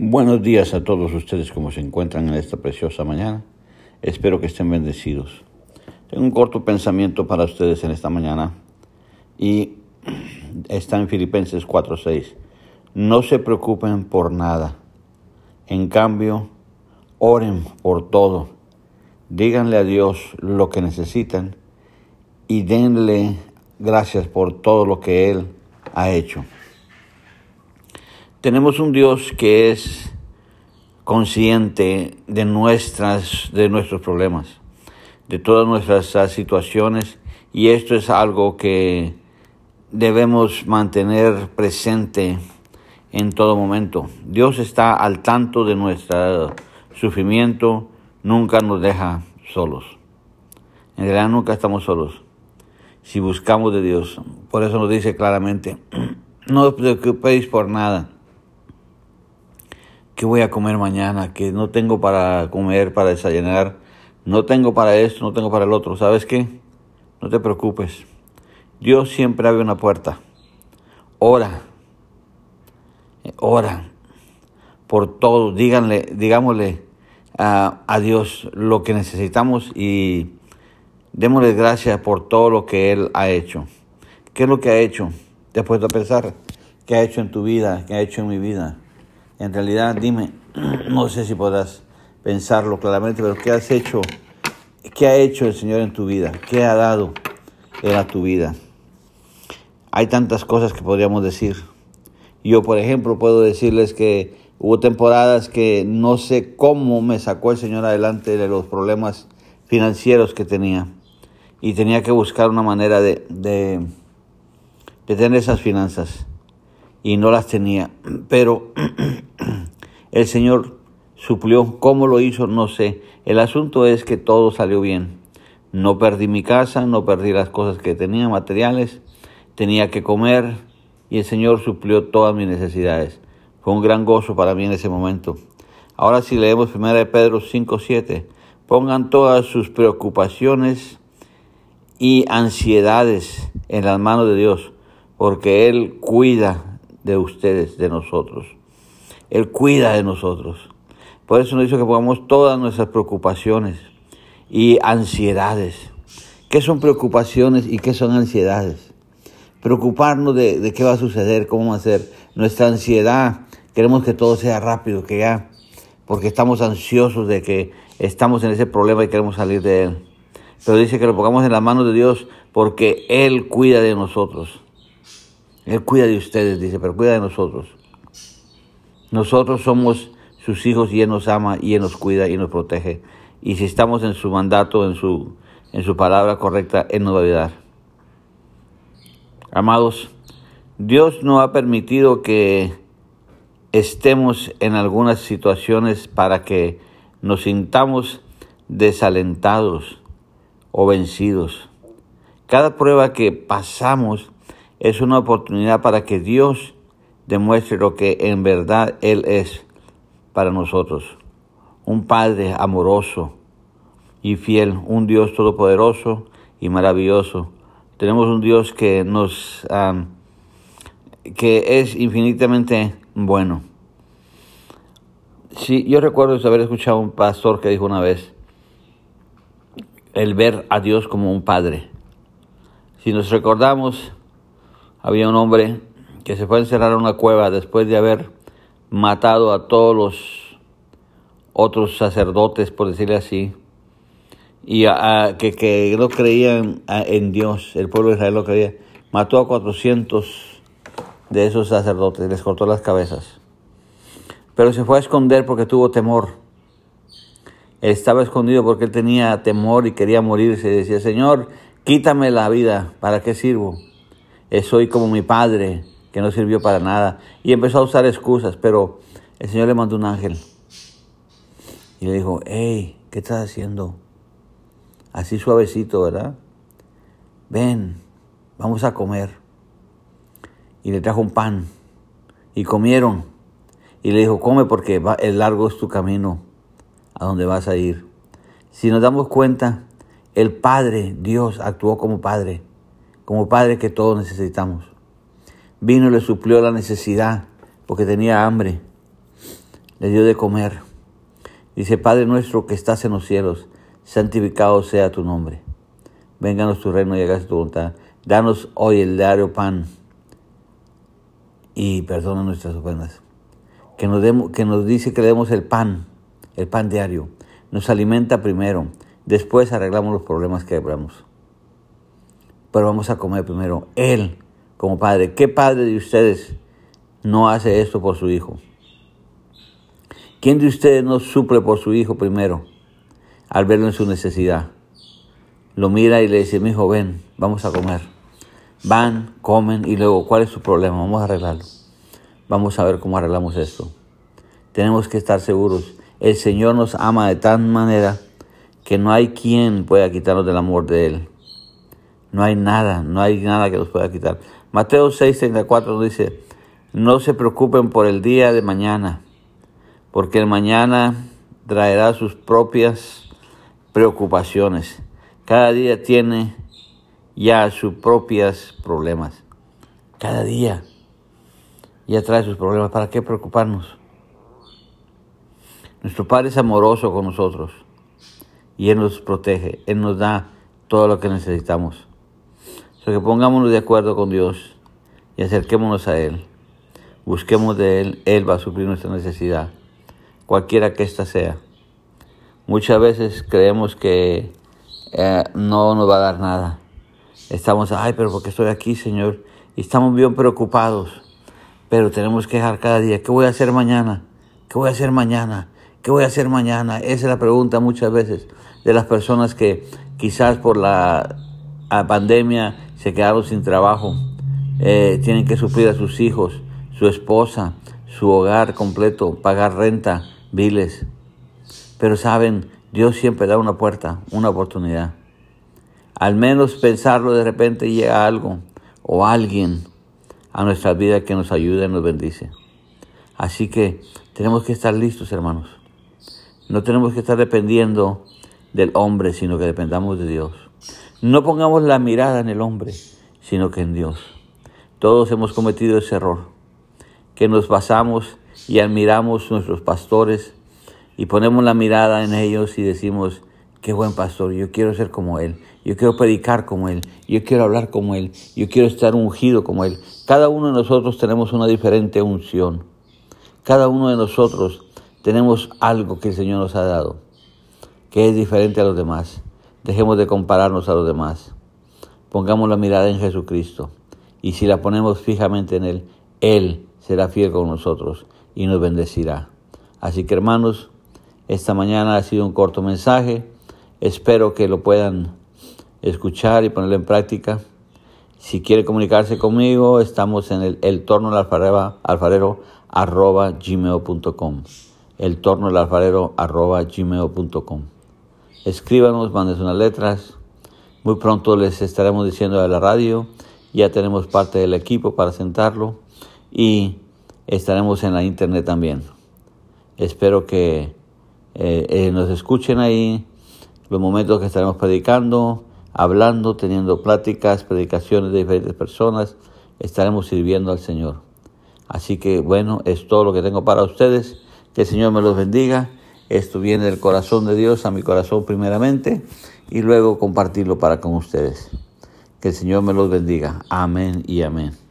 Buenos días a todos ustedes como se encuentran en esta preciosa mañana. Espero que estén bendecidos. Tengo un corto pensamiento para ustedes en esta mañana y está en Filipenses 4:6. No se preocupen por nada. En cambio, oren por todo. Díganle a Dios lo que necesitan y denle gracias por todo lo que Él ha hecho. Tenemos un Dios que es consciente de nuestras de nuestros problemas, de todas nuestras situaciones y esto es algo que debemos mantener presente en todo momento. Dios está al tanto de nuestro sufrimiento, nunca nos deja solos. En realidad nunca estamos solos si buscamos de Dios. Por eso nos dice claramente, no os preocupéis por nada ¿qué voy a comer mañana? Que no tengo para comer, para desayunar, no tengo para esto, no tengo para el otro. ¿Sabes qué? No te preocupes. Dios siempre abre una puerta. Ora. Ora por todo. Díganle, digámosle a, a Dios lo que necesitamos y démosle gracias por todo lo que Él ha hecho. ¿Qué es lo que ha hecho? ¿Te has puesto a pensar? ¿Qué ha hecho en tu vida? ¿Qué ha hecho en mi vida? En realidad, dime, no sé si podrás pensarlo claramente, pero ¿qué has hecho? ¿Qué ha hecho el Señor en tu vida? ¿Qué ha dado Él a tu vida? Hay tantas cosas que podríamos decir. Yo, por ejemplo, puedo decirles que hubo temporadas que no sé cómo me sacó el Señor adelante de los problemas financieros que tenía. Y tenía que buscar una manera de, tener esas finanzas y no las tenía. Pero el Señor suplió. ¿Cómo lo hizo? No sé. El asunto es que todo salió bien. No perdí mi casa, no perdí las cosas que tenía, materiales. Tenía que comer y el Señor suplió todas mis necesidades. Fue un gran gozo para mí en ese momento. Ahora si leemos 1 de Pedro 5.7, pongan todas sus preocupaciones y ansiedades en las manos de Dios, porque Él cuida de ustedes, de nosotros. Él cuida de nosotros. Por eso nos dice que pongamos todas nuestras preocupaciones y ansiedades. ¿Qué son preocupaciones y qué son ansiedades? Preocuparnos de, de qué va a suceder, cómo va a ser. Nuestra ansiedad, queremos que todo sea rápido, que ya, porque estamos ansiosos de que estamos en ese problema y queremos salir de él. Pero dice que lo pongamos en las manos de Dios porque Él cuida de nosotros. Él cuida de ustedes, dice, pero cuida de nosotros. Nosotros somos sus hijos y Él nos ama y Él nos cuida y nos protege. Y si estamos en su mandato, en su, en su palabra correcta, Él nos va a ayudar. Amados, Dios no ha permitido que estemos en algunas situaciones para que nos sintamos desalentados o vencidos. Cada prueba que pasamos es una oportunidad para que Dios demuestre lo que en verdad Él es para nosotros. Un Padre amoroso y fiel, un Dios todopoderoso y maravilloso. Tenemos un Dios que nos que es infinitamente bueno. Sí, yo recuerdo haber escuchado a un pastor que dijo una vez el ver a Dios como un padre. Si nos recordamos había un hombre que se fue a encerrar en una cueva después de haber matado a todos los otros sacerdotes, por decirle así, y que, que, no creían en Dios, el pueblo de Israel no creía. Mató a 400 de esos sacerdotes, les cortó las cabezas. Pero se fue a esconder porque tuvo temor. Estaba escondido porque él tenía temor y quería morirse. Decía, Señor, quítame la vida, ¿para qué sirvo? Eh, soy como mi padre, que no sirvió para nada. Y empezó a usar excusas, pero el Señor le mandó un ángel. Y le dijo, hey, ¿qué estás haciendo? Así suavecito, ¿verdad? Ven, vamos a comer. Y le trajo un pan. Y comieron. Y le dijo, come porque va, el largo es tu camino a donde vas a ir. Si nos damos cuenta, el Padre, Dios, actuó como Padre como Padre que todos necesitamos. Vino y le suplió la necesidad porque tenía hambre. le dio de comer. Dice, Padre nuestro que estás en los cielos, santificado sea tu nombre. Vénganos tu reino y hagas tu voluntad. Danos hoy el diario pan y perdona nuestras ofensas. Que nos, que nos dice que le demos el pan, el pan diario. Nos alimenta primero, después arreglamos los problemas que hablamos. Pero vamos a comer primero. Él, como padre. ¿Qué padre de ustedes no hace esto por su hijo? ¿Quién de ustedes no suple por su hijo primero al verlo en su necesidad? Lo mira y le dice, mi hijo, ven, vamos a comer. Van, comen y luego, ¿cuál es su problema? Vamos a arreglarlo. Vamos a ver cómo arreglamos esto. Tenemos que estar seguros. El Señor nos ama de tal manera que no hay quien pueda quitarnos del amor de Él. No hay nada, no hay nada que nos pueda quitar. Mateo 6:34 nos dice, no se preocupen por el día de mañana, porque el mañana traerá sus propias preocupaciones. Cada día tiene ya sus propios problemas. Cada día ya trae sus problemas. ¿Para qué preocuparnos? Nuestro Padre es amoroso con nosotros y Él nos protege, Él nos da todo lo que necesitamos. Que pongámonos de acuerdo con Dios y acerquémonos a Él. Busquemos de Él, Él va a suplir nuestra necesidad, cualquiera que ésta sea. Muchas veces creemos que eh, no nos va a dar nada. Estamos, ay, pero porque estoy aquí, Señor, y estamos bien preocupados. Pero tenemos que dejar cada día, ¿qué voy a hacer mañana? ¿Qué voy a hacer mañana? ¿Qué voy a hacer mañana? Esa es la pregunta muchas veces de las personas que quizás por la, pandemia se quedaron sin trabajo, eh, tienen que suplir a sus hijos, su esposa, su hogar completo, pagar renta, biles. Pero saben, Dios siempre da una puerta, una oportunidad. Al menos pensarlo de repente llega algo o alguien a nuestra vida que nos ayude y nos bendice. Así que tenemos que estar listos, hermanos. No tenemos que estar dependiendo del hombre, sino que dependamos de Dios. No pongamos la mirada en el hombre, sino que en Dios. Todos hemos cometido ese error, que nos basamos y admiramos nuestros pastores y ponemos la mirada en ellos y decimos, qué buen pastor, yo quiero ser como él, yo quiero predicar como Él, yo quiero hablar como Él, yo quiero estar ungido como Él. Cada uno de nosotros tenemos una diferente unción. Cada uno de nosotros tenemos algo que el Señor nos ha dado, que es diferente a los demás. Dejemos de compararnos a los demás. Pongamos la mirada en Jesucristo. Y si la ponemos fijamente en Él, Él será fiel con nosotros y nos bendecirá. Así que hermanos, esta mañana ha sido un corto mensaje. Espero que lo puedan escuchar y ponerlo en práctica. Si quiere comunicarse conmigo, estamos en el, el torno del alfarero, arroba gmail.com. El torno del alfarero arroba gmail.com. Escríbanos, manden unas letras. Muy pronto les estaremos diciendo de la radio. Ya tenemos parte del equipo para sentarlo y estaremos en la internet también. Espero que eh, eh, nos escuchen ahí los momentos que estaremos predicando hablando, teniendo pláticas, predicaciones de diferentes personas, estaremos sirviendo al Señor. Así que bueno, es todo lo que tengo para ustedes. Que el Señor me los bendiga. Esto viene del corazón de Dios a mi corazón primeramente y luego compartirlo para con ustedes. Que el Señor me los bendiga. Amén y amén.